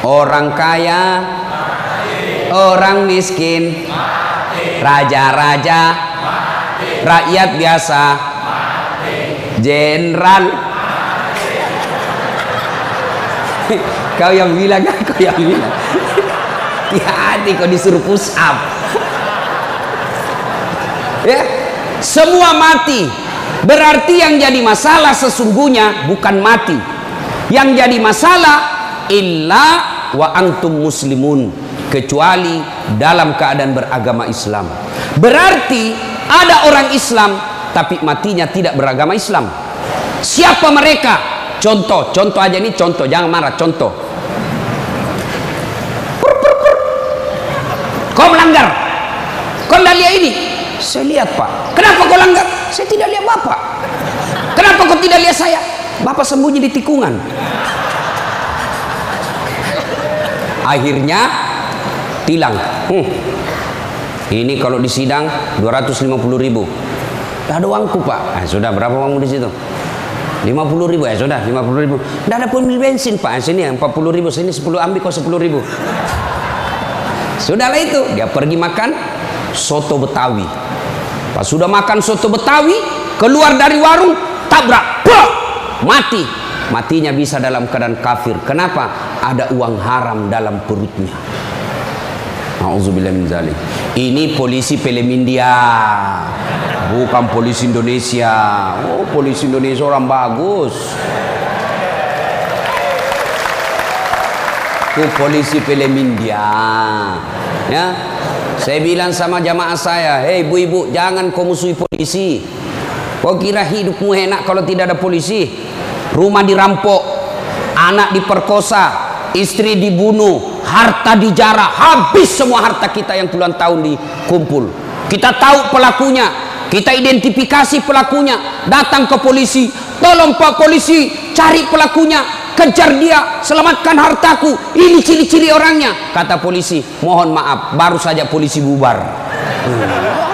Orang kaya, orang miskin, raja-raja, rakyat biasa, jenderal. Kau yang bilang, kau yang bilang. Hati-hati kau disuruh push up. Ya, semua mati. Berarti yang jadi masalah sesungguhnya bukan mati. Yang jadi masalah illa wa antum muslimun kecuali dalam keadaan beragama Islam. Berarti ada orang Islam tapi matinya tidak beragama Islam. Siapa mereka? Contoh, contoh aja ini contoh, jangan marah, contoh. Pur, pur, pur. Kau melanggar. Kau tidak lihat ini? Saya lihat pak. Kenapa kau langgar? Saya tidak lihat bapak. Kenapa kau tidak lihat saya? Bapak sembunyi di tikungan. Akhirnya tilang. Hmm. Ini kalau di sidang 250 ribu. Tidak ada uangku pak. Eh, sudah berapa uangmu di situ? 50 ribu ya sudah 50 ribu. Tidak ada pun bensin pak. Sini 40 ribu. Sini 10 ambil kau 10 ribu. Sudahlah itu. Dia pergi makan soto Betawi. Pas sudah makan soto Betawi, keluar dari warung, tabrak, Blah! mati. Matinya bisa dalam keadaan kafir. Kenapa? Ada uang haram dalam perutnya. Zalik. Ini polisi film India. Bukan polisi Indonesia. Oh, polisi Indonesia orang bagus. Itu polisi film India. Ya. Saya bilang sama jamaah saya, "Hei ibu-ibu, jangan kau musuhi polisi. Kau kira hidupmu enak kalau tidak ada polisi? Rumah dirampok, anak diperkosa, istri dibunuh, harta dijarah, habis semua harta kita yang puluhan tahun dikumpul. Kita tahu pelakunya, kita identifikasi pelakunya, datang ke polisi, tolong Pak polisi, cari pelakunya, kejar dia, selamatkan hartaku. Ini ciri-ciri orangnya. Kata polisi, mohon maaf, baru saja polisi bubar. Hmm.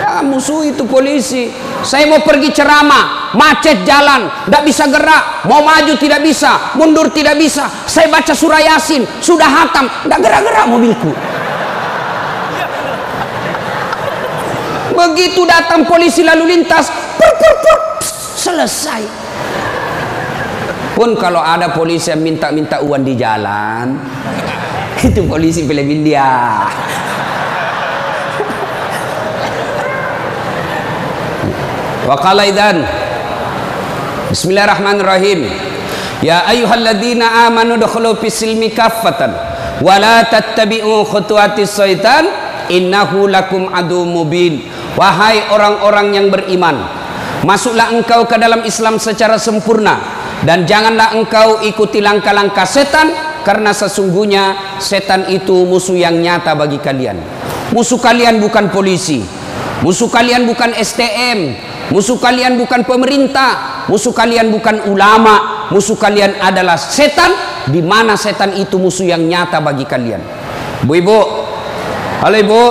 Ya, musuh itu polisi. Saya mau pergi ceramah, macet jalan, tidak bisa gerak, mau maju tidak bisa, mundur tidak bisa. Saya baca surah Yasin, sudah hatam, tidak gerak-gerak mobilku. Begitu datang polisi lalu lintas, pur, pur, pur, selesai. Pun kalau ada polisi yang minta-minta uang di jalan, itu polisi film India. Wa idan Bismillahirrahmanirrahim. Ya ayyuhalladzina amanu dukhulu fis silmi kaffatan wa la tattabi'u khutuwatis syaitan innahu lakum adu mubin. Wahai orang-orang yang beriman Masuklah engkau ke dalam Islam secara sempurna Dan janganlah engkau ikuti langkah-langkah setan Karena sesungguhnya setan itu musuh yang nyata bagi kalian. Musuh kalian bukan polisi Musuh kalian bukan STM Musuh kalian bukan pemerintah, musuh kalian bukan ulama, musuh kalian adalah setan di mana setan itu musuh yang nyata bagi kalian. Bu Ibu, halo Ibu.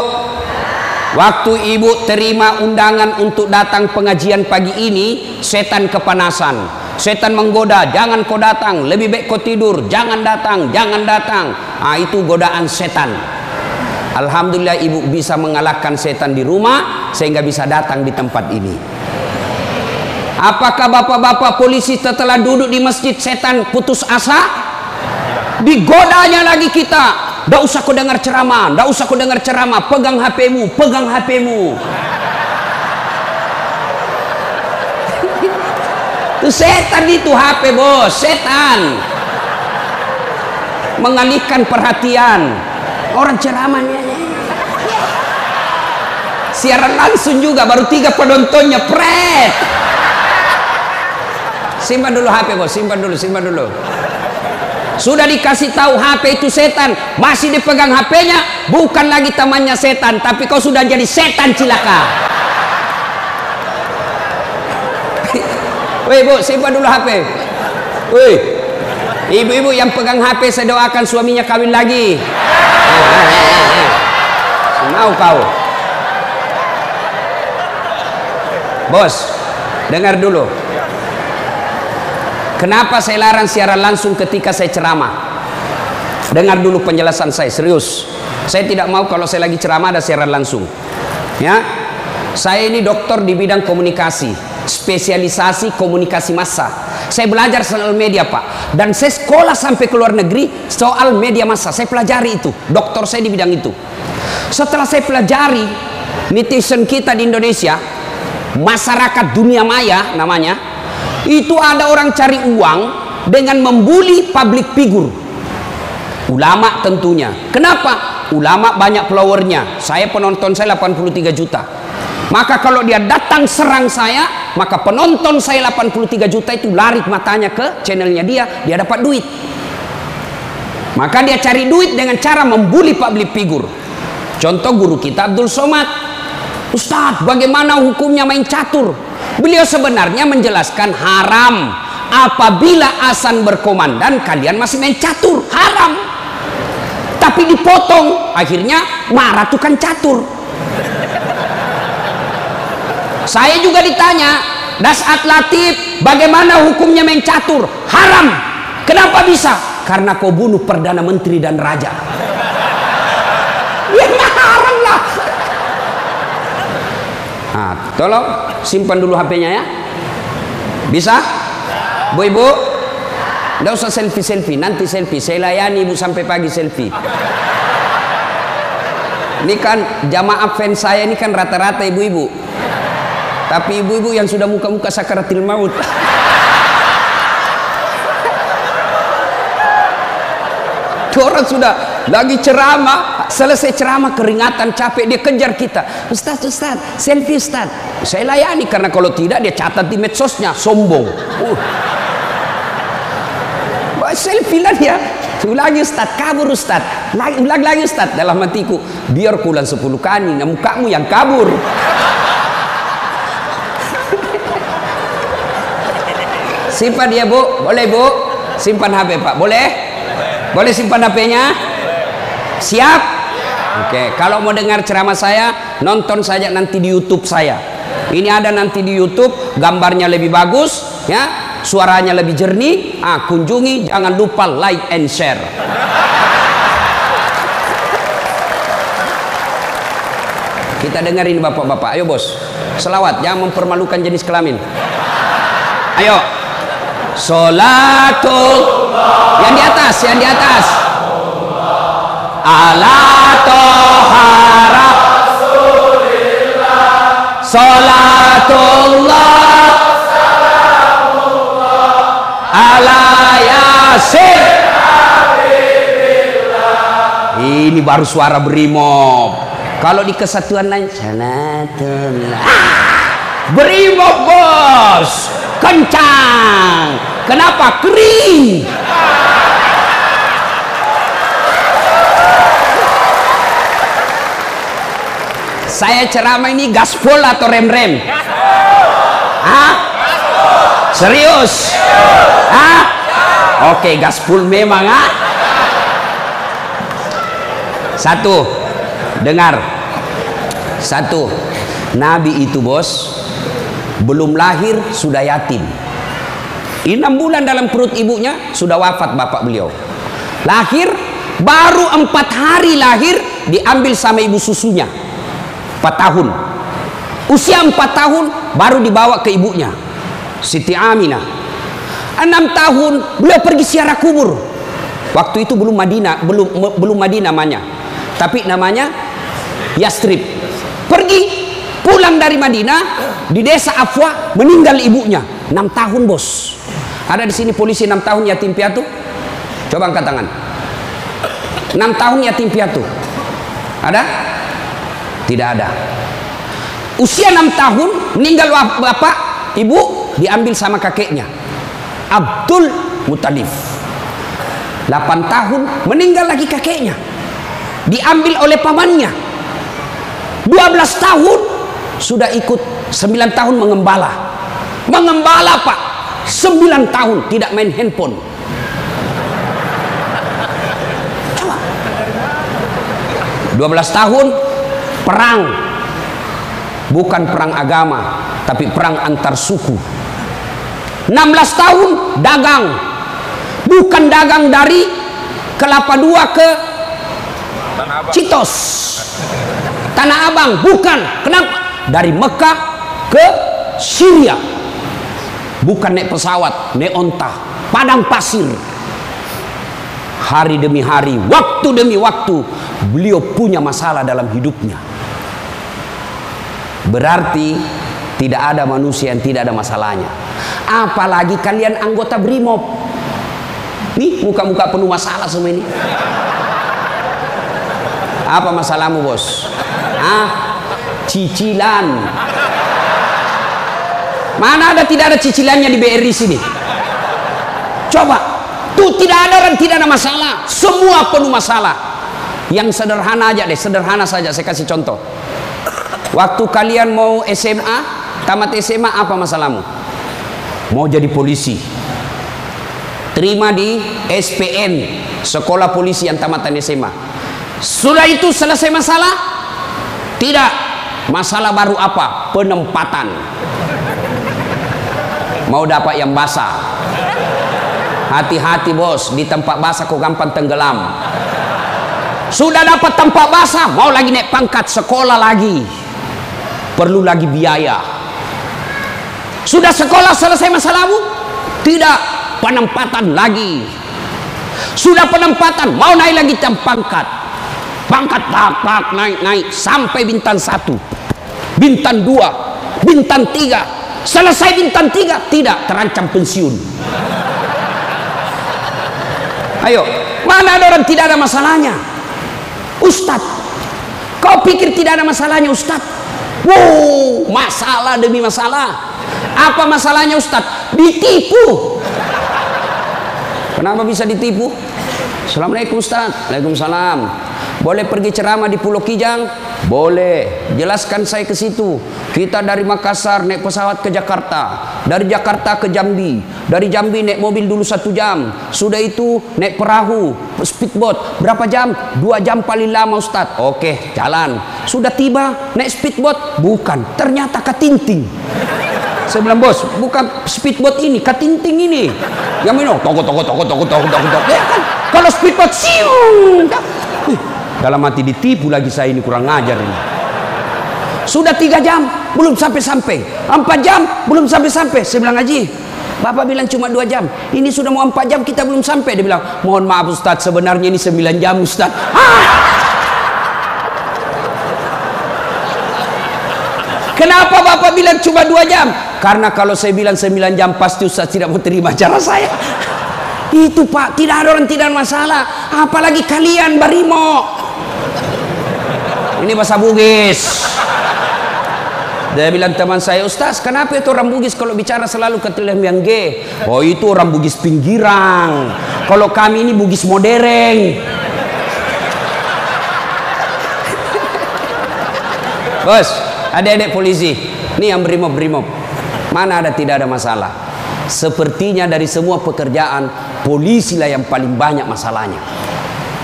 Waktu Ibu terima undangan untuk datang pengajian pagi ini, setan kepanasan. Setan menggoda, jangan kau datang, lebih baik kau tidur, jangan datang, jangan datang. Ah itu godaan setan. Alhamdulillah ibu bisa mengalahkan setan di rumah sehingga bisa datang di tempat ini. Apakah bapak-bapak polisi setelah duduk di masjid setan putus asa? Digodanya lagi kita. Tidak usah kau dengar ceramah, tidak usah kau dengar ceramah. Pegang HPmu, pegang HPmu. itu setan itu HP bos, setan. Mengalihkan perhatian. Orang ceramahnya siaran langsung juga baru tiga penontonnya pret simpan dulu HP bos simpan dulu simpan dulu. Sudah dikasih tahu HP itu setan. Masih dipegang HP-nya bukan lagi temannya setan tapi kau sudah jadi setan cilaka. Woi bu simpan dulu HP Woi ibu-ibu yang pegang HP saya doakan suaminya kawin lagi. Mau kau. Bos dengar dulu Kenapa saya larang siaran langsung ketika saya ceramah? Dengar dulu penjelasan saya, serius. Saya tidak mau kalau saya lagi ceramah ada siaran langsung. Ya. Saya ini dokter di bidang komunikasi, spesialisasi komunikasi massa. Saya belajar soal media, Pak. Dan saya sekolah sampai ke luar negeri soal media massa. Saya pelajari itu. Dokter saya di bidang itu. Setelah saya pelajari netizen kita di Indonesia, masyarakat dunia maya namanya, itu ada orang cari uang dengan membuli public figure. Ulama tentunya. Kenapa? Ulama banyak followernya. Saya penonton saya 83 juta. Maka kalau dia datang serang saya maka penonton saya 83 juta itu lari matanya ke channelnya dia dia dapat duit. Maka dia cari duit dengan cara membuli public figure. Contoh guru kita Abdul Somad. Ustadz bagaimana hukumnya main catur Beliau sebenarnya menjelaskan haram. Apabila asan berkomandan kalian masih main catur. Haram. Tapi dipotong. Akhirnya marah tukang catur. Saya juga ditanya Dasat Latif bagaimana hukumnya main catur? Haram. Kenapa bisa? Karena kau bunuh perdana menteri dan raja ya haram lah nah, tolong simpan dulu HP-nya ya. Bisa? Bu ibu? Tidak usah selfie selfie nanti selfie. Saya layani ibu sampai pagi selfie. Ini kan jamaah fans saya ini kan rata-rata ibu-ibu tapi ibu-ibu yang sudah muka-muka sakaratil maut. Orang sudah lagi ceramah selesai ceramah keringatan capek dia kejar kita. Ustaz Ustaz selfie Ustaz. Saya layani karena kalau tidak dia catat di medsosnya sombong. Uh. selfie lah dia. Ulangi Ustaz kabur Ustaz. Lagi, ulang lagi Ustaz. Dalam hatiku biar kulan sepuluh kali nah mukamu yang kabur. Simpan dia bu. Boleh bu? Simpan HP pak. Boleh? Boleh simpan HP-nya? Siap? Oke, kalau mau dengar ceramah saya, nonton saja nanti di YouTube saya. Ini ada nanti di YouTube, gambarnya lebih bagus, ya, suaranya lebih jernih. Ah, kunjungi, jangan lupa like and share. Kita dengerin bapak-bapak. Ayo bos, selawat, jangan mempermalukan jenis kelamin. Ayo, Salatul yang di atas, yang di atas. Ala tohara Salatullah. Ala yasir. Ini baru suara brimob. Kalau di kesatuan lain Salatullah. Brimob bos. Kencang. Kenapa? Kering Saya ceramah ini gaspol atau rem-rem? Hah? Serius? Hah? Oke, gaspol memang ah. Satu, dengar. Satu, Nabi itu bos belum lahir sudah yatim. Enam bulan dalam perut ibunya sudah wafat bapak beliau. Lahir baru empat hari lahir diambil sama ibu susunya 4 tahun. Usia 4 tahun baru dibawa ke ibunya Siti Aminah. 6 tahun beliau pergi siara kubur. Waktu itu belum Madinah belum belum Madinah namanya. Tapi namanya Yastrib. Pergi pulang dari Madinah di desa Afwa meninggal ibunya. 6 tahun bos. Ada di sini polisi 6 tahun yatim piatu? Coba angkat tangan. 6 tahun yatim piatu. Ada tidak ada. Usia enam tahun meninggal bapak, ibu diambil sama kakeknya. Abdul Mutalif. 8 tahun meninggal lagi kakeknya. Diambil oleh pamannya. 12 tahun sudah ikut 9 tahun mengembala. Mengembala Pak. 9 tahun tidak main handphone. Coba. 12 tahun perang. Bukan perang agama tapi perang antar suku. 16 tahun dagang. Bukan dagang dari kelapa dua ke Citos. Tanah Abang bukan. Kenapa? Dari Mekah ke Syria. Bukan naik pesawat naik onta padang pasir. Hari demi hari waktu demi waktu beliau punya masalah dalam hidupnya berarti tidak ada manusia yang tidak ada masalahnya. Apalagi kalian anggota brimob. Nih muka-muka penuh masalah semua ini. Apa masalahmu bos? Ah cicilan. Mana ada tidak ada cicilannya di BRI sini? Coba. Tuh tidak ada dan tidak ada masalah. Semua penuh masalah. Yang sederhana aja deh sederhana saja. Saya kasih contoh waktu kalian mau SMA tamat SMA apa masalahmu? Mau jadi polisi. Terima di SPN sekolah polisi yang tamatan SMA sudah itu selesai masalah? Tidak. Masalah baru apa? Penempatan. Mau dapat yang basah? Hati-hati bos. Di tempat basah kok gampang tenggelam. Sudah dapat tempat basah mau lagi naik pangkat sekolah lagi perlu lagi biaya sudah sekolah selesai masalahmu tidak penempatan lagi sudah penempatan mau naik lagi pangkat pangkat tak tak naik naik sampai bintang satu bintang dua bintang tiga Selesai bintang tiga, tidak terancam pensiun. Ayo, mana ada orang tidak ada masalahnya? Ustadz, kau pikir tidak ada masalahnya Ustadz? Wow, masalah demi masalah. Apa masalahnya Ustadz? Ditipu. Kenapa bisa ditipu? Assalamualaikum Ustadz. Waalaikumsalam. Boleh pergi ceramah di Pulau Kijang? Boleh. Jelaskan saya ke situ. Kita dari Makassar naik pesawat ke Jakarta. Dari Jakarta ke Jambi. Dari Jambi naik mobil dulu satu jam. Sudah itu naik perahu, speedboat. Berapa jam? Dua jam paling lama Ustaz. Oke, jalan. Sudah tiba naik speedboat? Bukan. Ternyata ketinting. Saya bilang bos, bukan speedboat ini, katinting ini. Yang minum, toko toko toko toko toko toko toko. Ya kan? Kalau speedboat siung. Dalam hati ditipu lagi saya ini kurang ngajar ini. Sudah tiga jam belum sampai-sampai. Empat jam belum sampai-sampai. Saya bilang Haji, Bapak bilang cuma dua jam. Ini sudah mau empat jam kita belum sampai. Dia bilang, mohon maaf Ustaz, sebenarnya ini sembilan jam Ustaz. Kenapa Bapak bilang cuma dua jam? Karena kalau saya bilang sembilan jam pasti Ustaz tidak mau terima cara saya. Itu Pak, tidak ada orang tidak masalah. Apalagi kalian barimo. Ini bahasa Bugis. Dia bilang teman saya, Ustaz, kenapa itu orang Bugis kalau bicara selalu ke yang G? Oh itu orang Bugis pinggiran. Kalau kami ini Bugis modern. Bos, adik-adik polisi, ini yang brimob-brimob. Mana ada tidak ada masalah. Sepertinya dari semua pekerjaan, polisi lah yang paling banyak masalahnya.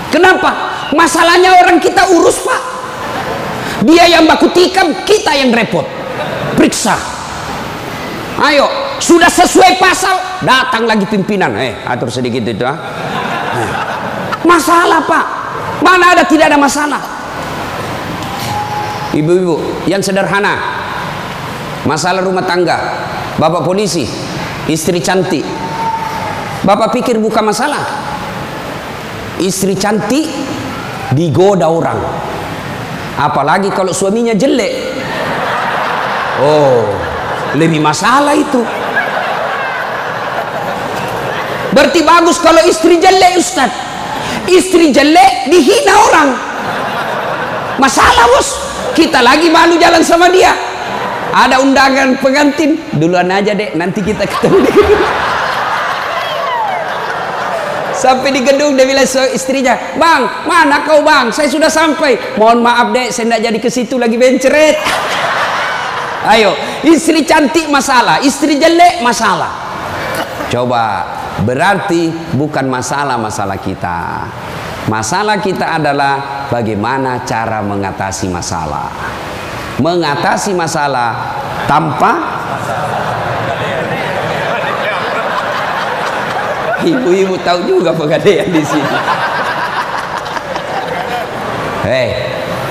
Kenapa? Masalahnya orang kita urus pak. Dia yang baku tikam, kita yang repot. Periksa. Ayo, sudah sesuai pasal, datang lagi pimpinan. Eh, atur sedikit itu. Ah. Eh. Masalah pak, mana ada tidak ada masalah. Ibu-ibu, yang sederhana, masalah rumah tangga, bapak polisi, istri cantik. Bapak pikir bukan masalah. Istri cantik digoda orang. Apalagi kalau suaminya jelek. Oh lebih masalah itu. Berarti bagus kalau istri jelek Ustaz. Istri jelek dihina orang. Masalah bos. Kita lagi malu jalan sama dia ada undangan pengantin duluan aja dek nanti kita ketemu di Sampai di gedung dia bilang istrinya, "Bang, mana kau, Bang? Saya sudah sampai." Mohon maaf, Dek, saya tidak jadi ke situ lagi benceret. Ayo, istri cantik masalah, istri jelek masalah. Coba, berarti bukan masalah-masalah kita. Masalah kita adalah bagaimana cara mengatasi masalah. Mengatasi masalah tanpa Ibu-ibu tahu juga pegadaian di sini. Hei,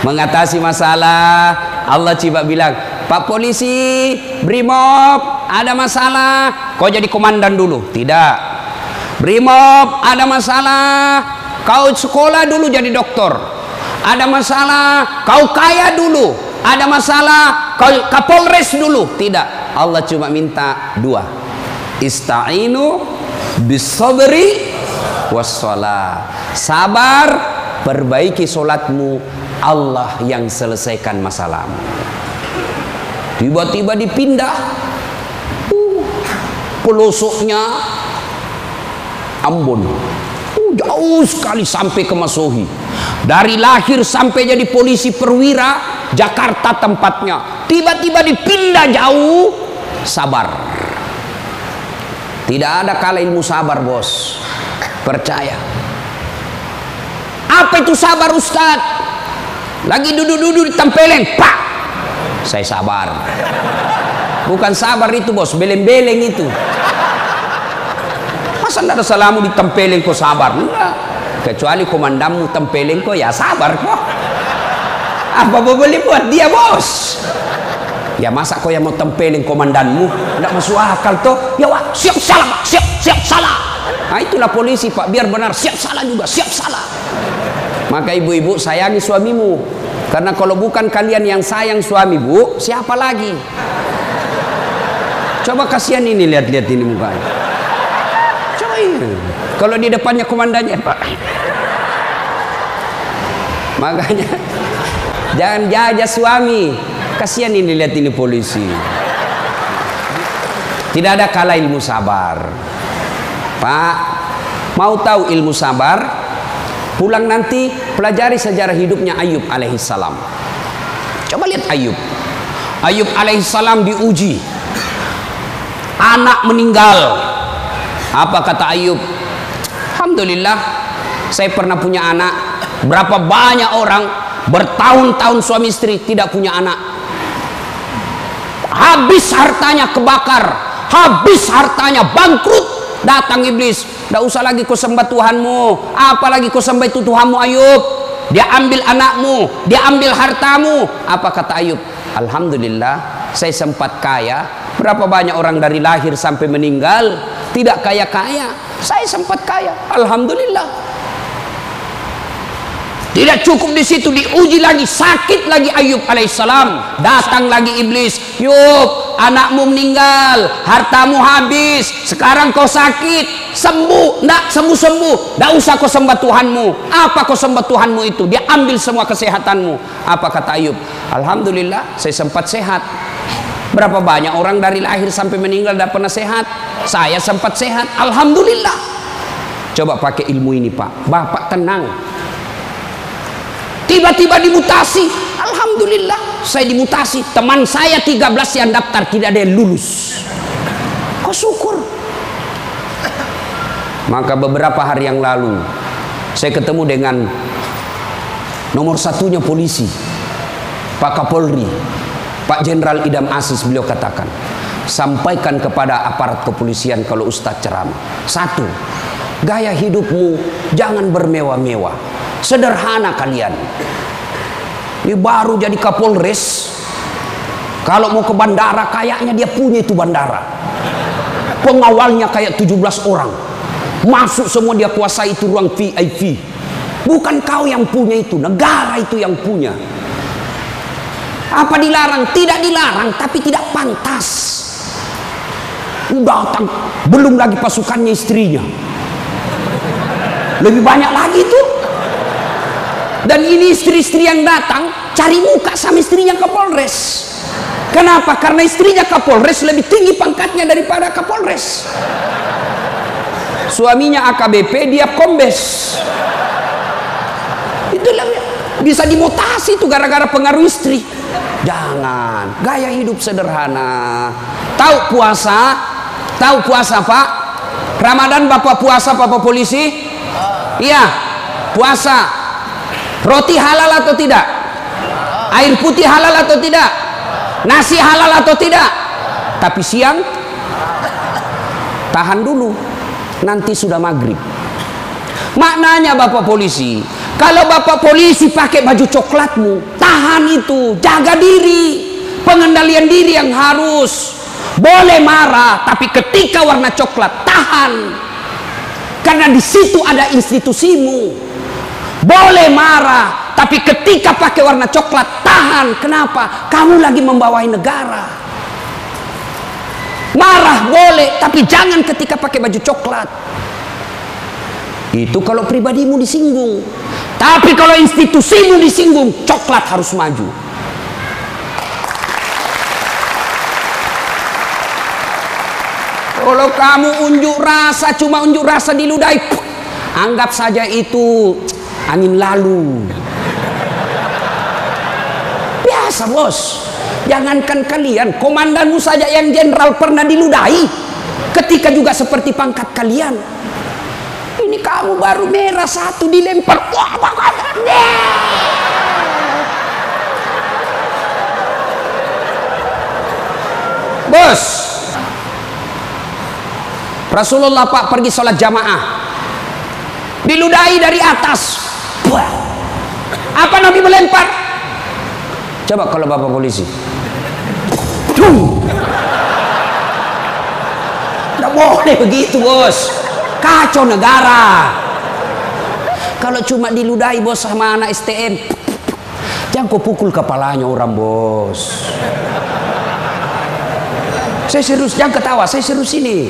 mengatasi masalah Allah coba bilang, Pak polisi, Brimob, ada masalah, kau jadi komandan dulu. Tidak. Brimob, ada masalah, kau sekolah dulu jadi dokter. Ada masalah, kau kaya dulu. Ada masalah, kau kapolres dulu. Tidak. Allah cuma minta dua. Ista'inu bisabri wassalah. Sabar, perbaiki solatmu. Allah yang selesaikan masalahmu. Tiba-tiba dipindah. Uh, pelosoknya Ambon. Uh, jauh sekali sampai ke Masohi. Dari lahir sampai jadi polisi perwira, Jakarta tempatnya. Tiba-tiba dipindah jauh, sabar. Tidak ada kala ilmu sabar, bos. Percaya. Apa itu sabar, Ustaz? Lagi duduk-duduk di tempeleng, pak. Saya sabar. Bukan sabar itu, bos. Beleng-beleng itu. Masa tidak ada salamu di tempeleng kok sabar? Enggak. Kecuali komandanmu tempeleng kok ya sabar kok. Apa boleh buat dia, bos? Ya masa kau yang mau tempelin komandanmu? Tidak masuk akal toh. Ya wah, siap salah, pak. siap siap salah. Nah itulah polisi pak, biar benar siap salah juga, siap salah. Maka ibu-ibu sayangi suamimu. Karena kalau bukan kalian yang sayang suami bu, siapa lagi? Coba kasihan ini lihat-lihat ini mukanya. Coba ini. Kalau di depannya komandannya pak. Makanya jangan jajah suami Kasihan ini lihat ini polisi. Tidak ada kala ilmu sabar. Pak, mau tahu ilmu sabar? Pulang nanti pelajari sejarah hidupnya Ayub alaihissalam. Coba lihat Ayub. Ayub alaihissalam diuji. Anak meninggal. Apa kata Ayub? Alhamdulillah, saya pernah punya anak. Berapa banyak orang bertahun-tahun suami istri tidak punya anak. Habis hartanya kebakar habis hartanya bangkrut datang iblis. Tidak usah lagi kau sembah Tuhanmu apalagi kau sembah itu Tuhanmu Ayub. Dia ambil anakmu dia ambil hartamu. Apa kata Ayub? Alhamdulillah saya sempat kaya. Berapa banyak orang dari lahir sampai meninggal tidak kaya-kaya. Saya sempat kaya. Alhamdulillah tidak cukup di situ diuji lagi sakit lagi Ayub alaihissalam. Datang lagi iblis. Yub, anakmu meninggal, hartamu habis. Sekarang kau sakit, sembuh. Tidak sembuh sembuh. Tidak usah kau sembah Tuhanmu. Apa kau sembah Tuhanmu itu? Dia ambil semua kesehatanmu. Apa kata Ayub? Alhamdulillah, saya sempat sehat. Berapa banyak orang dari lahir sampai meninggal tidak pernah sehat? Saya sempat sehat. Alhamdulillah. Coba pakai ilmu ini Pak. Bapak tenang tiba-tiba dimutasi. Alhamdulillah saya dimutasi. Teman saya 13 yang daftar tidak ada yang lulus. Kok syukur? Maka beberapa hari yang lalu saya ketemu dengan nomor satunya polisi Pak Kapolri Pak Jenderal Idam Asis beliau katakan sampaikan kepada aparat kepolisian kalau Ustadz ceramah. Satu gaya hidupmu jangan bermewah-mewah Sederhana kalian. Ini baru jadi Kapolres. Kalau mau ke bandara kayaknya dia punya itu bandara. Pengawalnya kayak 17 orang. Masuk semua dia kuasai itu ruang VIP. Bukan kau yang punya itu, negara itu yang punya. Apa dilarang? Tidak dilarang, tapi tidak pantas. Datang, belum lagi pasukannya istrinya. Lebih banyak lagi tuh. Dan ini istri-istri yang datang cari muka sama istrinya Kapolres. Kenapa? Karena istrinya Kapolres lebih tinggi pangkatnya daripada Kapolres. Suaminya AKBP, dia kombes. Itulah bisa dimutasi itu gara-gara pengaruh istri. Jangan, gaya hidup sederhana. Tahu puasa? Tahu puasa, Pak? Ramadan Bapak puasa Bapak polisi? Iya, puasa. Roti halal atau tidak? Air putih halal atau tidak? Nasi halal atau tidak? Tapi siang tahan dulu. nanti sudah maghrib. Maknanya Bapak polisi, kalau Bapak polisi pakai baju coklatmu, tahan itu, jaga diri. Pengendalian diri yang harus. Boleh marah, tapi ketika warna coklat, tahan. Karena di situ ada institusimu. Boleh marah, tapi ketika pakai warna coklat, tahan. Kenapa? Kamu lagi membawai negara. Marah boleh, tapi jangan ketika pakai baju coklat. Itu kalau pribadimu disinggung. Tapi kalau institusimu disinggung, coklat harus maju. Kalau kamu unjuk rasa, cuma unjuk rasa di diludahi, anggap saja itu angin lalu. Biasa bos. Jangankan kalian, komandanmu saja yang jenderal pernah diludahi. Ketika juga seperti pangkat kalian. Ini kamu baru merah satu dilempar. Bos, Rasulullah Pak pergi sholat jamaah diludahi dari atas apa Nabi melempar? Coba kalau bapak polisi. Tidak boleh begitu bos. Kacau negara. Kalau cuma diludahi bos sama anak STM jangan kau pukul kepalanya orang bos. Saya serius jangan ketawa. Saya serius ini.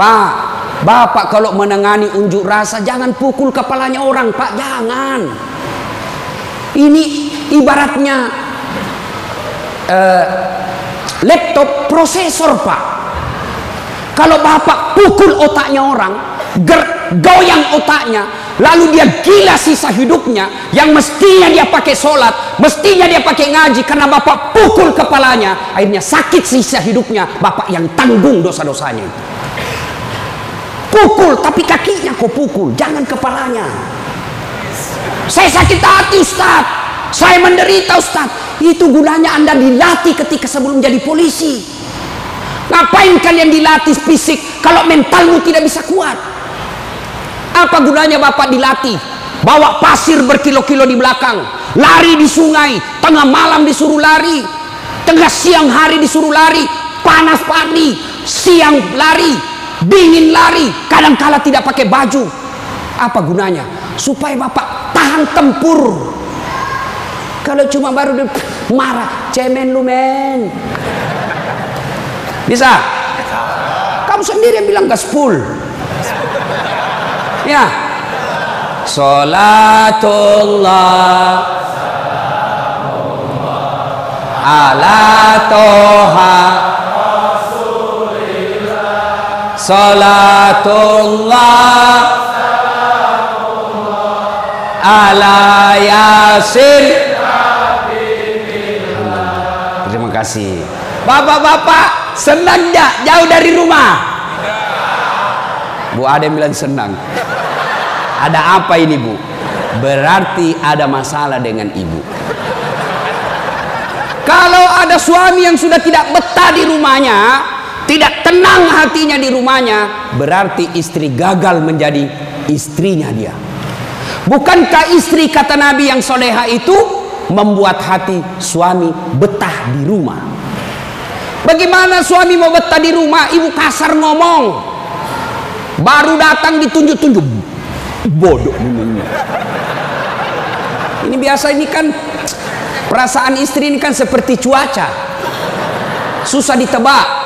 Pak, Bapak kalau menangani unjuk rasa jangan pukul kepalanya orang, Pak, jangan. Ini ibaratnya uh, laptop prosesor, Pak. Kalau Bapak pukul otaknya orang, ger, goyang otaknya, lalu dia gila sisa hidupnya yang mestinya dia pakai sholat, mestinya dia pakai ngaji karena Bapak pukul kepalanya, akhirnya sakit sisa hidupnya, Bapak yang tanggung dosa-dosanya Pukul, tapi kakinya kau pukul, jangan kepalanya. Saya sakit hati Ustaz. Saya menderita Ustaz. Itu gunanya Anda dilatih ketika sebelum jadi polisi. Ngapain kalian dilatih fisik kalau mentalmu tidak bisa kuat? Apa gunanya Bapak dilatih? Bawa pasir berkilo-kilo di belakang, lari di sungai, tengah malam disuruh lari, tengah siang hari disuruh lari, panas pagi, siang lari, dingin lari, kadang-kala tidak pakai baju. Apa gunanya? Supaya Bapak tahan tempur. Kalau cuma baru marah, cemen lu men. Bisa? Kamu sendiri yang bilang gaspul. Ya. Salatullah ala toha Salatullah. Ala yasin Terima kasih. Bapak-bapak senang gak jauh dari rumah? Bu Ade bilang senang. Ada apa ini Bu? Berarti ada masalah dengan ibu. Kalau ada suami yang sudah tidak betah di rumahnya tidak tenang hatinya di rumahnya, berarti istri gagal menjadi istrinya dia. Bukankah istri kata Nabi yang soleha itu membuat hati suami betah di rumah? Bagaimana suami mau betah di rumah? Ibu kasar ngomong, baru datang ditunjuk-tunjuk, bodoh ini. Ini biasa ini kan perasaan istri ini kan seperti cuaca, susah ditebak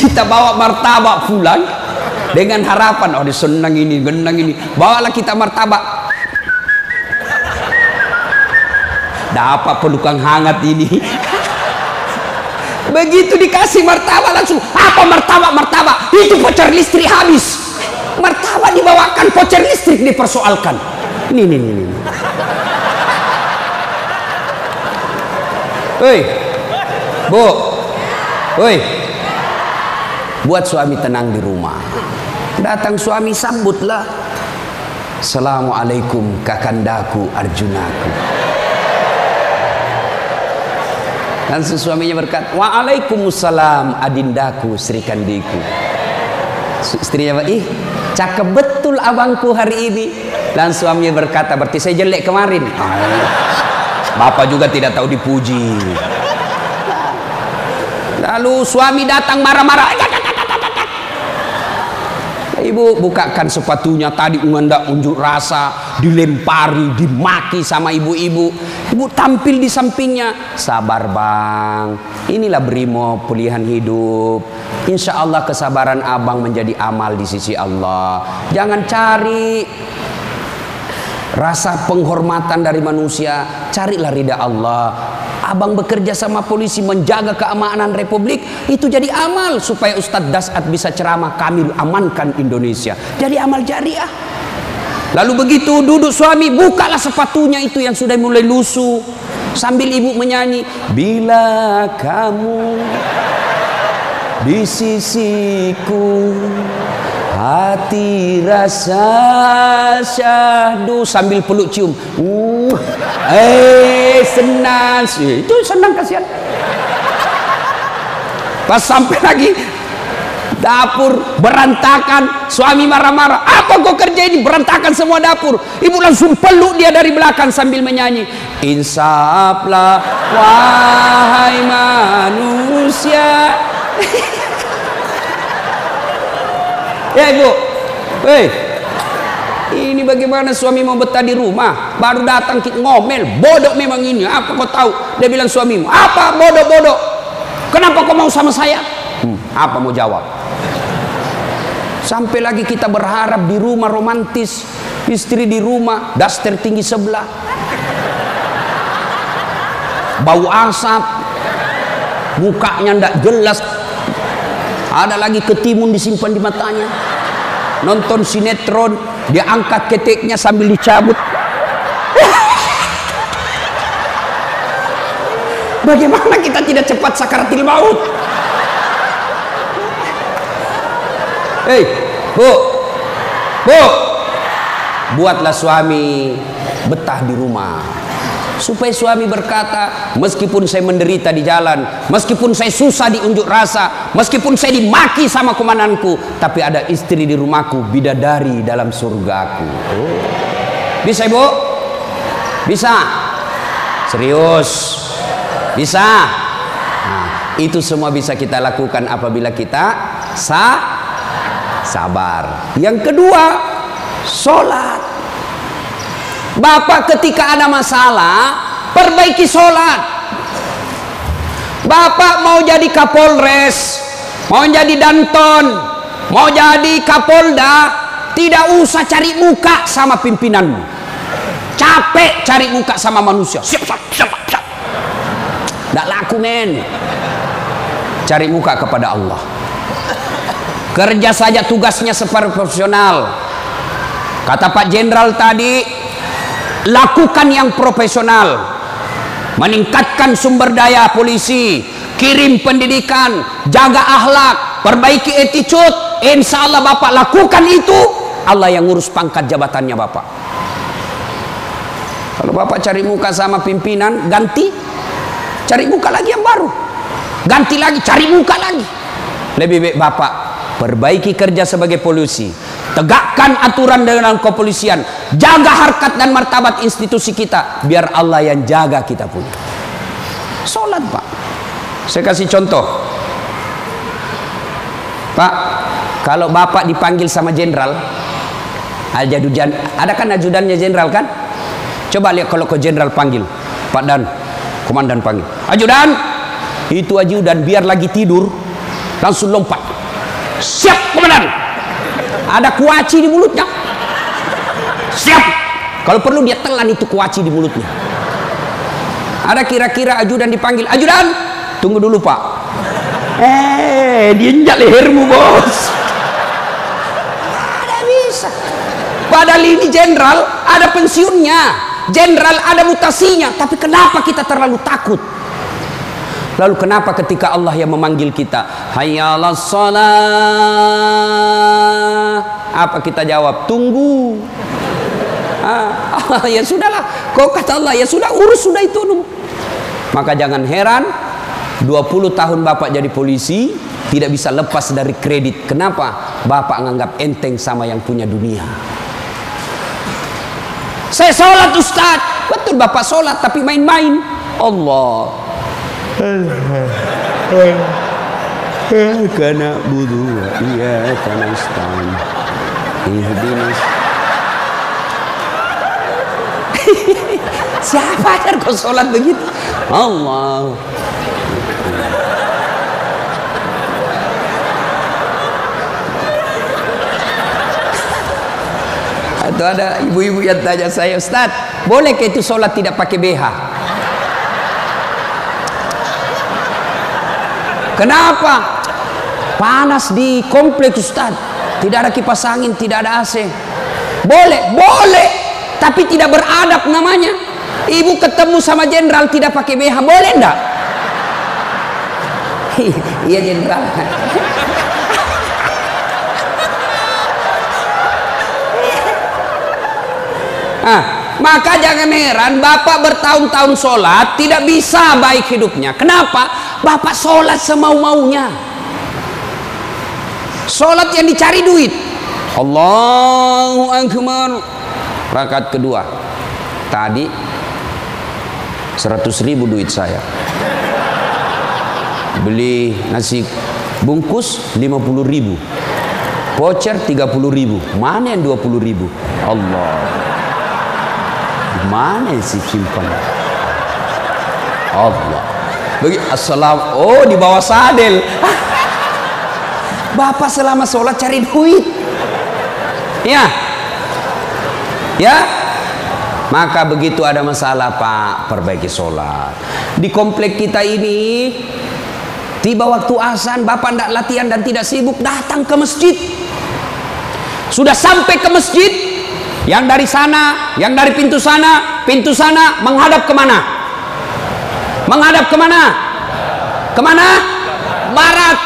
kita bawa martabak pulang dengan harapan oh senang ini genang ini. Bawalah kita martabak. Dapat pelukan hangat ini. Begitu dikasih martabak langsung apa martabak martabak? Itu voucher listrik habis. Martabak dibawakan voucher listrik dipersoalkan. Ini ini ini, ini. Woi, Bu, woi, buat suami tenang di rumah datang suami sambutlah Assalamualaikum kakandaku Arjunaku Langsung suaminya berkata, Waalaikumsalam adindaku Sri Kandiku. Istrinya ih cakep betul abangku hari ini. Dan suaminya berkata, berarti saya jelek kemarin. Bapak juga tidak tahu dipuji. Lalu suami datang marah-marah. Ibu bukakan sepatunya tadi undak unjuk rasa, dilempari, dimaki sama ibu-ibu. Ibu tampil di sampingnya, sabar bang. Inilah berimo pilihan hidup. Insya Allah kesabaran abang menjadi amal di sisi Allah. Jangan cari rasa penghormatan dari manusia, carilah ridha Allah. Abang bekerja sama polisi menjaga keamanan republik itu jadi amal supaya Ustadz Dasat bisa ceramah kami amankan Indonesia. Jadi amal jariah. Lalu begitu duduk suami bukalah sepatunya itu yang sudah mulai lusuh sambil ibu menyanyi bila kamu di sisiku hati rasa syahdu sambil peluk cium uh eh senang sih. Itu senang kasihan. Pas sampai lagi dapur berantakan. Suami marah-marah. Apa kau kerja ini? Berantakan semua dapur. Ibu langsung peluk dia dari belakang sambil menyanyi. Insaflah wahai manusia. Ya ibu, hei, ini bagaimana suami mau betah di rumah? Baru datang ngomel. Bodoh memang ini. Apa kau tahu? Dia bilang suamimu. Apa? Bodoh bodoh kenapa kau mau sama saya? Hmm, apa mau jawab? Sampai lagi kita berharap di rumah romantis. Istri di rumah daster tinggi sebelah. Bau asap. Mukanya ndak jelas. Ada lagi ketimun disimpan di matanya. Nonton sinetron dia angkat keteknya sambil dicabut. Bagaimana kita tidak cepat sakaratil maut? Hei bu. Bu. Buatlah suami betah di rumah supaya suami berkata meskipun saya menderita di jalan meskipun saya susah diunjuk rasa meskipun saya dimaki sama komandanku tapi ada istri di rumahku bidadari dalam surgaku oh. bisa ibu? Bisa? Serius? Bisa? Nah, itu semua bisa kita lakukan apabila kita sa sabar. Yang kedua sholat Bapak ketika ada masalah, perbaiki sholat. Bapak mau jadi kapolres, mau jadi danton, mau jadi kapolda, tidak usah cari muka sama pimpinanmu. Capek cari muka sama manusia. Siap, siap, siap, siap. Tidak laku men. Cari muka kepada Allah. Kerja saja tugasnya seperti profesional. Kata Pak Jenderal tadi, lakukan yang profesional. Meningkatkan sumber daya polisi. Kirim pendidikan. Jaga akhlak. Perbaiki attitude. Insya Allah Bapak lakukan itu. Allah yang ngurus pangkat jabatannya Bapak. Kalau Bapak cari muka sama pimpinan ganti. Cari muka lagi yang baru. Ganti lagi cari muka lagi. Lebih baik Bapak perbaiki kerja sebagai polisi tegakkan aturan dengan kepolisian. Jaga harkat dan martabat institusi kita biar Allah yang jaga kita punya. Sholat pak. Saya kasih contoh. Pak kalau bapak dipanggil sama jenderal ajadujan ada kan ajudannya jenderal kan? Coba lihat kalau ke jenderal panggil. Pak dan komandan panggil. Ajudan itu ajudan biar lagi tidur langsung lompat. Siap komandan ada kuaci di mulutnya. Siap. Kalau perlu dia telan itu kuaci di mulutnya. Ada kira-kira ajudan dipanggil. Ajudan! Tunggu dulu pak. Eh dia injak lehermu bos. Ada bisa. Padahal ini jenderal ada pensiunnya. Jenderal ada mutasinya. Tapi kenapa kita terlalu takut Lalu kenapa ketika Allah yang memanggil kita, hayyalah salat, apa kita jawab? Tunggu. Ah, ya sudahlah. Kau kata Allah, ya sudah urus sudah itu. Maka jangan heran 20 tahun bapak jadi polisi tidak bisa lepas dari kredit. Kenapa? Bapak menganggap enteng sama yang punya dunia. Saya sholat Ustaz. Betul bapak sholat tapi main-main. Allah. Karena budu iya karena istan. Ihdinas. Siapa yang kau sholat begitu? Allah. Atau ada ibu-ibu yang tanya saya, Ustaz, boleh ke itu sholat tidak pakai BH? Kenapa? Panas di kompleks Ustaz. Tidak ada kipas angin, tidak ada AC. Boleh, boleh. Tapi tidak beradab namanya. Ibu ketemu sama jenderal tidak pakai BH, boleh enggak? Iya jenderal. Ah, maka jangan heran Bapak bertahun-tahun sholat tidak bisa baik hidupnya. Kenapa? Bapak sholat semau-maunya. Sholat yang dicari duit. Allahu Akbar. Rakaat kedua. Tadi 100 ribu duit saya. Beli nasi bungkus 50 ribu. Voucher 30 ribu. Mana yang 20 ribu? Allah. Mana si simpan? Allah. Bagi assalam. Oh di bawah sadel. Bapak selama sholat cari duit. Ya. Ya. Maka begitu ada masalah Pak, perbaiki sholat. Di komplek kita ini, tiba waktu asan, Bapak tidak latihan dan tidak sibuk, datang ke masjid. Sudah sampai ke masjid, yang dari sana, yang dari pintu sana, pintu sana menghadap ke mana? Menghadap ke mana? Ke mana? Barat.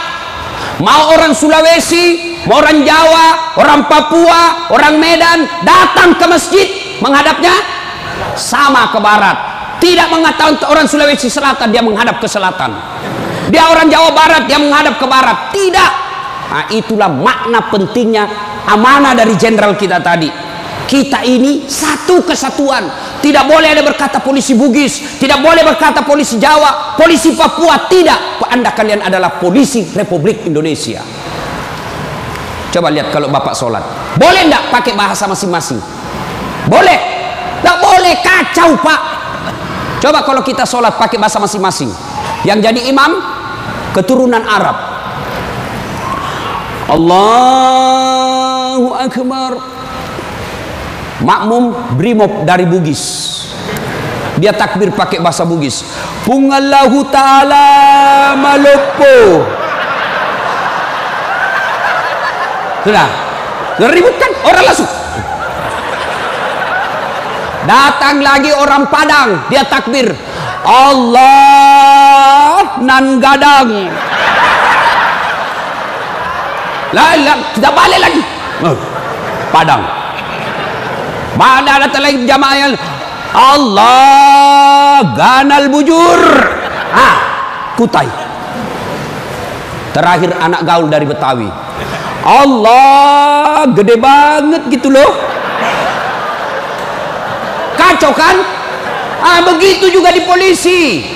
Mau orang Sulawesi, mau orang Jawa, orang Papua, orang Medan datang ke masjid menghadapnya sama ke barat. Tidak mengatakan orang Sulawesi Selatan dia menghadap ke selatan. Dia orang Jawa Barat dia menghadap ke barat. Tidak. Nah, itulah makna pentingnya amanah dari jenderal kita tadi kita ini satu kesatuan tidak boleh ada berkata polisi Bugis. Tidak boleh berkata polisi Jawa. Polisi Papua tidak. Anda kalian adalah polisi Republik Indonesia. Coba lihat kalau bapak sholat. Boleh enggak pakai bahasa masing-masing? Boleh. Enggak boleh kacau pak. Coba kalau kita sholat pakai bahasa masing-masing. Yang jadi imam keturunan Arab. Allahu Akbar makmum brimob dari Bugis. Dia takbir pakai bahasa Bugis. Pungallahu ta'ala malopo. Sudah. Ribut kan orang langsung. Datang lagi orang Padang. Dia takbir. Allah nan gadang. Lah, lah tidak balik lagi. Padang Lagi jamaah yang Allah ganal bujur. Ah, kutai. Terakhir anak gaul dari Betawi. Allah gede banget gitu loh. Kacau kan? Ah, begitu juga di polisi.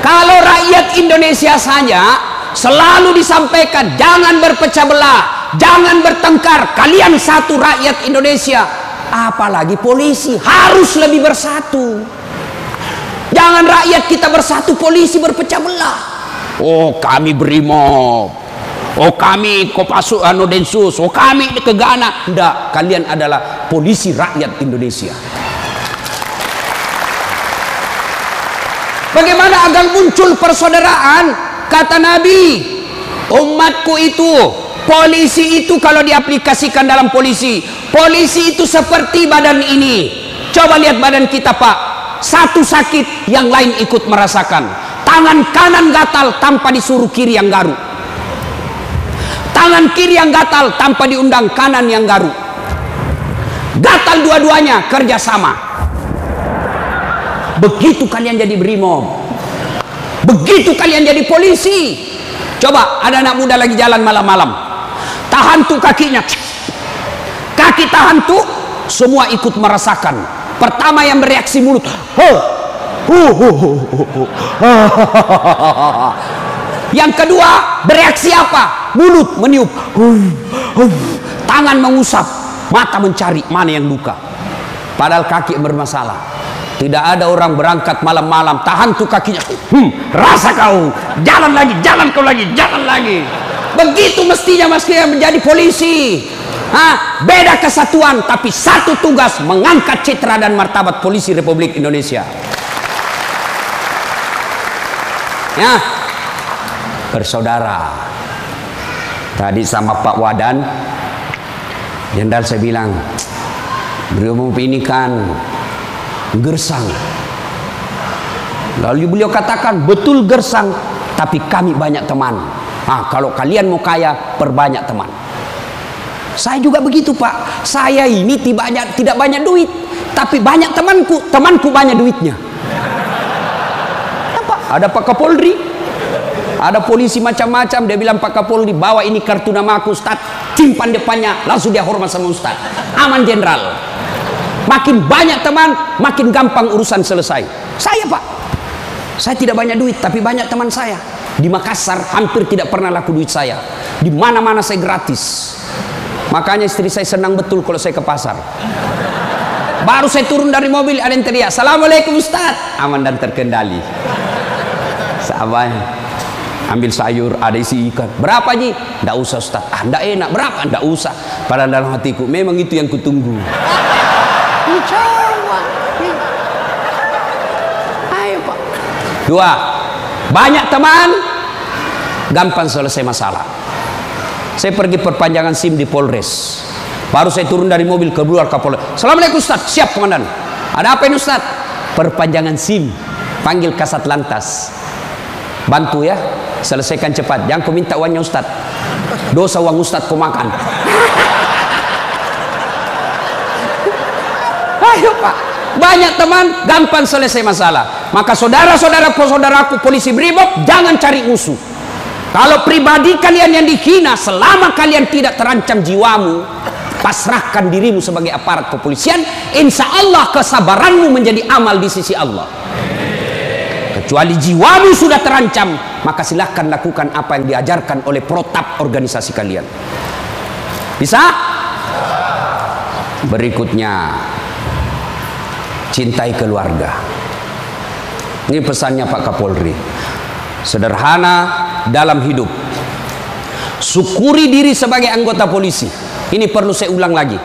Kalau rakyat Indonesia saja selalu disampaikan jangan berpecah belah, jangan bertengkar. Kalian satu rakyat Indonesia apalagi polisi harus lebih bersatu. Jangan rakyat kita bersatu polisi berpecah belah. Oh kami brimob. Oh kami kopasu anu densus. Oh kami kegana. Enggak kalian adalah polisi rakyat Indonesia. Bagaimana agar muncul persaudaraan? Kata Nabi umatku itu polisi itu kalau diaplikasikan dalam polisi polisi itu seperti badan ini. Coba lihat badan kita pak. Satu sakit yang lain ikut merasakan. Tangan kanan gatal tanpa disuruh kiri yang garu tangan kiri yang gatal tanpa diundang kanan yang garu gatal dua-duanya kerjasama begitu kalian jadi brimob. Begitu kalian jadi polisi. Coba ada anak muda lagi jalan malam-malam tahan tuh kakinya. Kaki tahan tuh semua ikut merasakan. Pertama yang bereaksi mulut. Yang kedua bereaksi apa? Mulut meniup. Tangan mengusap. Mata mencari mana yang luka. Padahal kaki bermasalah. Tidak ada orang berangkat malam-malam. Tahan tuh kakinya. Hmm, rasa kau. Jalan lagi jalan kau lagi jalan lagi begitu mestinya mestinya menjadi polisi. Hah? beda kesatuan tapi satu tugas mengangkat citra dan martabat polisi Republik Indonesia. Ya? Bersaudara tadi sama Pak Wadan Jenderal saya bilang beliau ini kan gersang. Lalu beliau katakan betul gersang tapi kami banyak teman ah, kalau kalian mau kaya perbanyak teman. Saya juga begitu pak. Saya ini tidak banyak, tidak banyak duit tapi banyak temanku. Temanku banyak duitnya. Apa ada Pak Kapolri. Ada polisi macam-macam. Dia bilang Pak Kapolri bawa ini kartu nama aku Ustaz. Simpan depannya. Langsung dia hormat sama Ustaz. Aman jenderal. Makin banyak teman makin gampang urusan selesai. Saya pak. Saya tidak banyak duit tapi banyak teman saya di Makassar hampir tidak pernah laku duit saya. Di mana-mana saya gratis. Makanya istri saya senang betul kalau saya ke pasar. Baru saya turun dari mobil ada yang teriak Assalamualaikum Ustaz. Aman dan terkendali. Sahabat ambil sayur ada isi ikan. Berapa ji? Tidak usah Ustaz. Ah tidak enak. Berapa? Tidak usah. Pada dalam hatiku memang itu yang kutunggu. Ayo Pak. Dua, banyak teman, gampang selesai masalah. Saya pergi perpanjangan SIM di Polres. Baru saya turun dari mobil keluar Kapolres. Assalamualaikum Ustaz. Siap komandan. Ada apa ini Ustaz? Perpanjangan SIM. Panggil kasat lantas. Bantu ya. Selesaikan cepat. Jangan kau minta uangnya Ustaz. Dosa uang Ustaz kau makan. Ayo Pak. Banyak teman, gampang selesai masalah. Maka saudara-saudara saudaraku polisi brimob, jangan cari musuh. Kalau pribadi kalian yang dihina, selama kalian tidak terancam jiwamu, pasrahkan dirimu sebagai aparat kepolisian, insya Allah kesabaranmu menjadi amal di sisi Allah. Kecuali jiwamu sudah terancam, maka silahkan lakukan apa yang diajarkan oleh protap organisasi kalian. Bisa? Berikutnya, cintai keluarga. Ini pesannya Pak Kapolri. Sederhana dalam hidup. Syukuri diri sebagai anggota polisi. Ini perlu saya ulang lagi.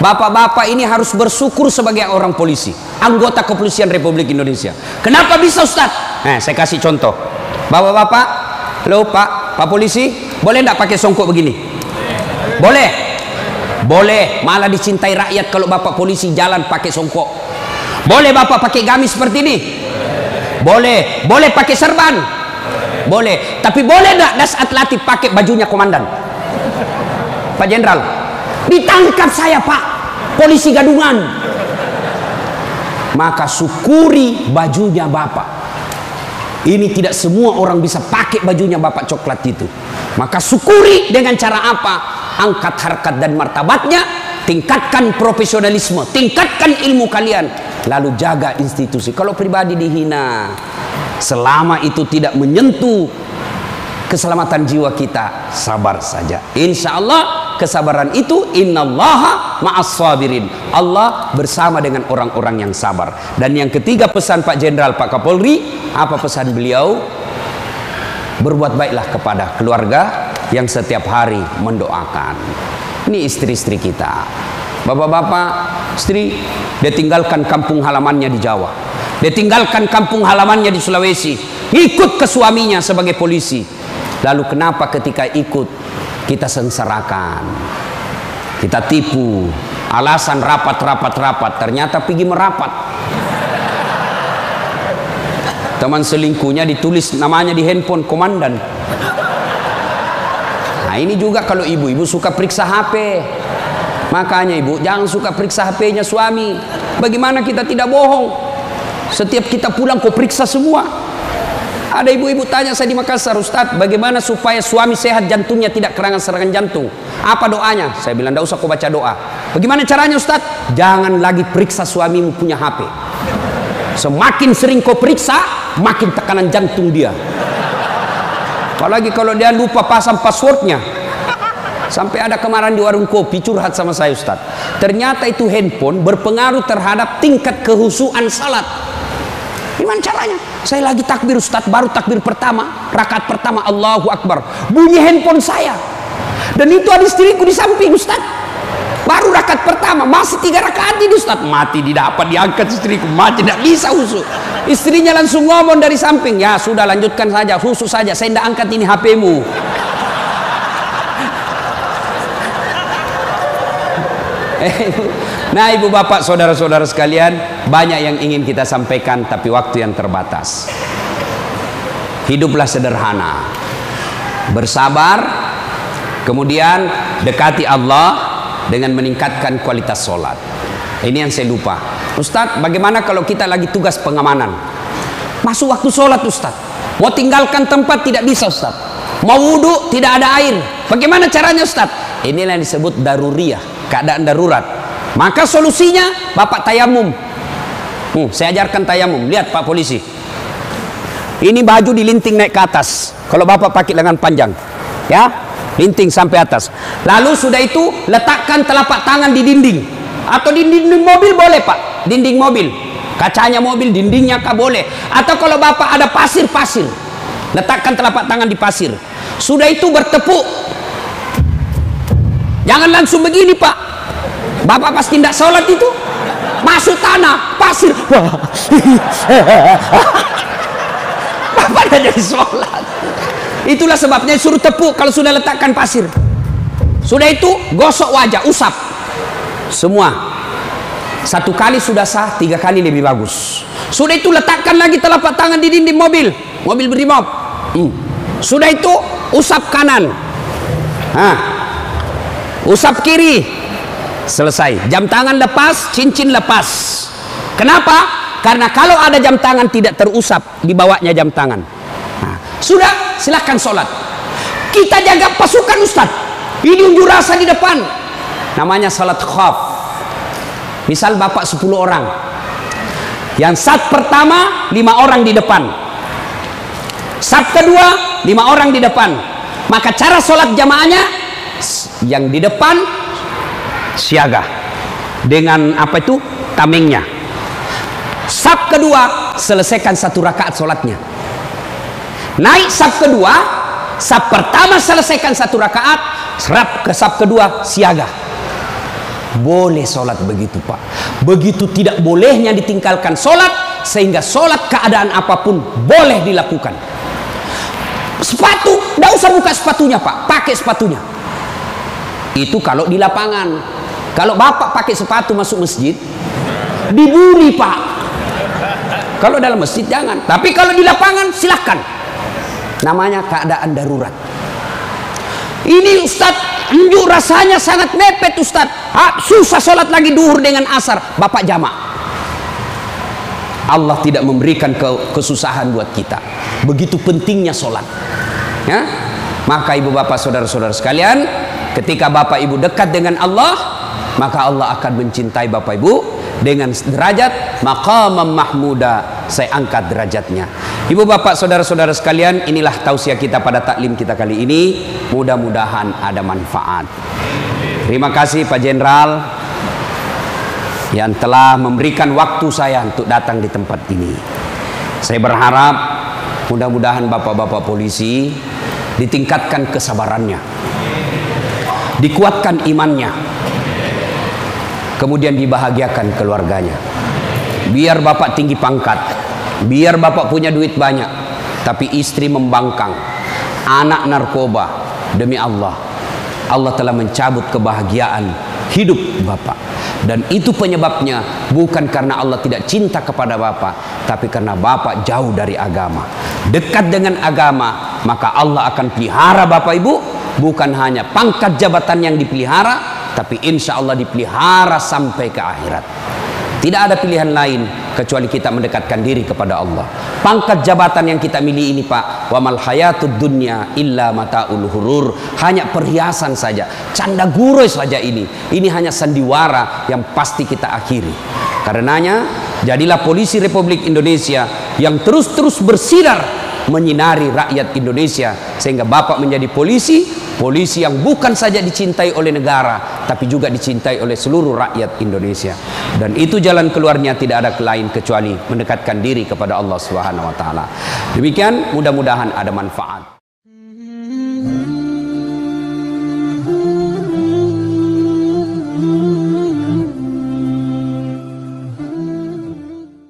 Bapak-bapak ini harus bersyukur sebagai orang polisi, anggota kepolisian Republik Indonesia. Kenapa bisa Ustaz? Nah, saya kasih contoh. Bapak-bapak, halo Pak, Pak polisi, boleh enggak pakai songkok begini? Boleh. Boleh, malah dicintai rakyat kalau Bapak polisi jalan pakai songkok. Boleh Bapak pakai gamis seperti ini? Boleh. Boleh pakai serban? Boleh. Tapi boleh enggak das atletik pakai bajunya komandan? Pak Jenderal, ditangkap saya Pak, polisi gadungan. Maka syukuri bajunya Bapak. Ini tidak semua orang bisa pakai bajunya Bapak coklat itu. Maka syukuri dengan cara apa? Angkat harkat dan martabatnya, tingkatkan profesionalisme, tingkatkan ilmu kalian, lalu jaga institusi. Kalau pribadi dihina, selama itu tidak menyentuh keselamatan jiwa kita, sabar saja. Insya Allah kesabaran itu innallaha ma'as sabirin. Allah bersama dengan orang-orang yang sabar. Dan yang ketiga pesan Pak Jenderal Pak Kapolri, apa pesan beliau? Berbuat baiklah kepada keluarga yang setiap hari mendoakan. Ini istri-istri kita. Bapak-bapak, istri dia tinggalkan kampung halamannya di Jawa. Dia tinggalkan kampung halamannya di Sulawesi. Ikut ke suaminya sebagai polisi. Lalu kenapa ketika ikut kita sengsarakan? Kita tipu. Alasan rapat, rapat, rapat. Ternyata pergi merapat. Teman selingkuhnya ditulis namanya di handphone komandan. Nah ini juga kalau ibu-ibu suka periksa HP. Makanya ibu jangan suka periksa HP-nya suami. Bagaimana kita tidak bohong? Setiap kita pulang kau periksa semua. Ada ibu-ibu tanya saya di Makassar, Ustaz, bagaimana supaya suami sehat jantungnya tidak kerangan serangan jantung? Apa doanya? Saya bilang, tidak usah kau baca doa. Bagaimana caranya Ustaz? Jangan lagi periksa suamimu punya HP. Semakin sering kau periksa, makin tekanan jantung dia. Apalagi kalau dia lupa pasang passwordnya. Sampai ada kemarin di warung kopi curhat sama saya Ustaz. Ternyata itu handphone berpengaruh terhadap tingkat kehusuan salat. Gimana caranya? Saya lagi takbir Ustaz, baru takbir pertama, rakaat pertama Allahu Akbar. Bunyi handphone saya. Dan itu ada istriku di samping Ustaz. Baru rakaat pertama, masih tiga rakaat ini Ustaz. Mati didapat, diangkat istriku, mati tidak bisa usul. Istrinya langsung ngomong dari samping, ya sudah lanjutkan saja, khusus saja, saya tidak angkat ini HPmu. Nah ibu bapak saudara-saudara sekalian Banyak yang ingin kita sampaikan Tapi waktu yang terbatas. Hiduplah sederhana. Bersabar Kemudian dekati Allah Dengan meningkatkan kualitas sholat. Ini yang saya lupa. Ustadz bagaimana kalau kita lagi tugas pengamanan? Masuk waktu sholat Ustadz. Mau tinggalkan tempat tidak bisa Ustadz. Mau wudhu tidak ada air. Bagaimana caranya Ustadz? Inilah yang disebut daruriyah Keadaan darurat maka solusinya Bapak tayamum. Hmm, saya ajarkan tayamum. Lihat Pak polisi. Ini baju dilinting naik ke atas. Kalau Bapak pakai lengan panjang. Ya, linting sampai atas. Lalu sudah itu letakkan telapak tangan di dinding. Atau di dinding mobil boleh Pak. Dinding mobil. Kacanya mobil, dindingnya kah boleh. Atau kalau Bapak ada pasir-pasir. Letakkan telapak tangan di pasir. Sudah itu bertepuk. Jangan langsung begini Pak Bapak pasti tidak sholat itu masuk tanah pasir. Bapak tidak jadi sholat. Itulah sebabnya suruh tepuk kalau sudah letakkan pasir. Sudah itu gosok wajah usap. Semua. Satu kali sudah sah tiga kali lebih bagus. Sudah itu letakkan lagi telapak tangan di dinding mobil. Mobil berimob hmm. sudah itu usap kanan. Hah. usap kiri selesai. Jam tangan lepas cincin lepas. Kenapa? Karena kalau ada jam tangan tidak terusap dibawanya jam tangan. Nah, sudah silahkan sholat. Kita jaga pasukan Ustaz. Ini unjuk rasa di depan. Namanya salat khaf. Misal bapak 10 orang. Yang saat pertama lima orang di depan. Saat kedua lima orang di depan. Maka cara sholat jamaahnya yang di depan siaga. Dengan apa itu? Tamengnya. Sab kedua selesaikan satu rakaat sholatnya naik sab kedua sab pertama selesaikan satu rakaat serap ke sab kedua siaga. Boleh sholat begitu pak. Begitu tidak bolehnya ditinggalkan sholat sehingga sholat keadaan apa pun boleh dilakukan. Sepatu tidak usah buka sepatunya pak. Pakai sepatunya. Itu kalau di lapangan kalau bapak pakai sepatu masuk masjid, dibuli pak. Kalau dalam masjid jangan. Tapi kalau di lapangan silahkan. Namanya keadaan darurat. Ini Ustaz, unjuk rasanya sangat mepet Ustaz. Ha, susah sholat lagi duhur dengan asar. Bapak jamak. Allah tidak memberikan ke kesusahan buat kita. Begitu pentingnya sholat. Ya? Maka ibu bapak saudara-saudara sekalian, ketika bapak ibu dekat dengan Allah, maka Allah akan mencintai Bapak Ibu dengan derajat maqamam mahmuda. Saya angkat derajatnya. Ibu Bapak Saudara-saudara sekalian inilah tausiah kita pada taklim kita kali ini. Mudah-mudahan ada manfaat. Terima kasih Pak Jenderal yang telah memberikan waktu saya untuk datang di tempat ini. Saya berharap mudah-mudahan Bapak-Bapak polisi ditingkatkan kesabarannya dikuatkan imannya kemudian dibahagiakan keluarganya. Biar bapak tinggi pangkat biar bapak punya duit banyak tapi istri membangkang anak narkoba. Demi Allah Allah telah mencabut kebahagiaan hidup bapak. Dan itu penyebabnya bukan karena Allah tidak cinta kepada bapak tapi karena bapak jauh dari agama. Dekat dengan agama maka Allah akan pelihara bapak ibu bukan hanya pangkat jabatan yang dipelihara tapi insya Allah dipelihara sampai ke akhirat. Tidak ada pilihan lain kecuali kita mendekatkan diri kepada Allah. Pangkat jabatan yang kita miliki ini Pak wa mal hayatud dunya illa mataul hurur. Hanya perhiasan saja canda guroi saja ini. Ini hanya sandiwara yang pasti kita akhiri. Karenanya jadilah polisi Republik Indonesia yang terus-terus bersinar menyinari rakyat Indonesia sehingga Bapak menjadi polisi polisi yang bukan saja dicintai oleh negara tapi juga dicintai oleh seluruh rakyat Indonesia. Dan itu jalan keluarnya tidak ada lain kecuali mendekatkan diri kepada Allah Subhanahu wa taala. Demikian mudah-mudahan ada manfaat